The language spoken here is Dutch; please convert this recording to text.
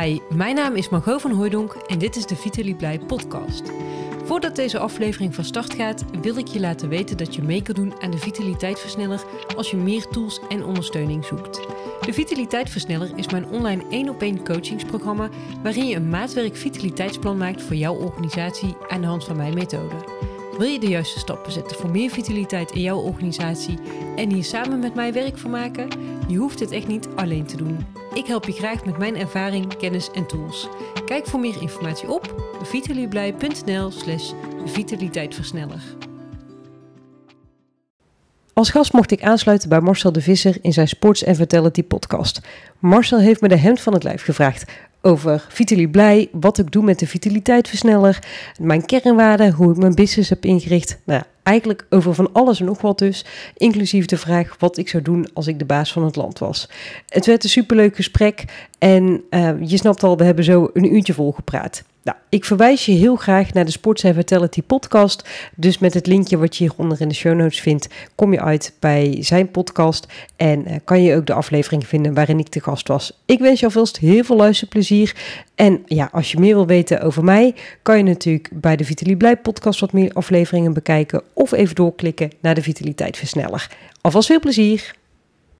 Hi, mijn naam is Margot van Hooijdonk en dit is de Vitaly Blij podcast. Voordat deze aflevering van start gaat, wil ik je laten weten dat je mee kan doen aan de Vitaliteitversneller als je meer tools en ondersteuning zoekt. De Vitaliteitversneller is mijn online 1 op 1 coachingsprogramma waarin je een maatwerk vitaliteitsplan maakt voor jouw organisatie aan de hand van mijn methode. Wil je de juiste stappen zetten voor meer vitaliteit in jouw organisatie en hier samen met mij werk van maken? Je hoeft het echt niet alleen te doen. Ik help je graag met mijn ervaring, kennis en tools. Kijk voor meer informatie op vitalieblij.nl slash vitaliteitversneller. Als gast mocht ik aansluiten bij Marcel de Visser in zijn Sports and Vitality podcast. Marcel heeft me de hemd van het lijf gevraagd over Vitali Blij, wat ik doe met de vitaliteitversneller, mijn kernwaarden, hoe ik mijn business heb ingericht. Nou eigenlijk over van alles en nog wat dus, inclusief de vraag wat ik zou doen als ik de baas van het land was. Het werd een superleuk gesprek en uh, je snapt al, we hebben zo een uurtje vol gepraat. Nou, ik verwijs je heel graag naar de Sports and Vitality podcast. Dus met het linkje wat je hieronder in de show notes vindt, kom je uit bij zijn podcast. En uh, kan je ook de aflevering vinden waarin ik te gast was. Ik wens je alvast heel veel luisterplezier. En ja, als je meer wil weten over mij, kan je natuurlijk bij de Vitalie Blij podcast wat meer afleveringen bekijken. Of even doorklikken naar de Vitaliteitversneller. Alvast veel plezier!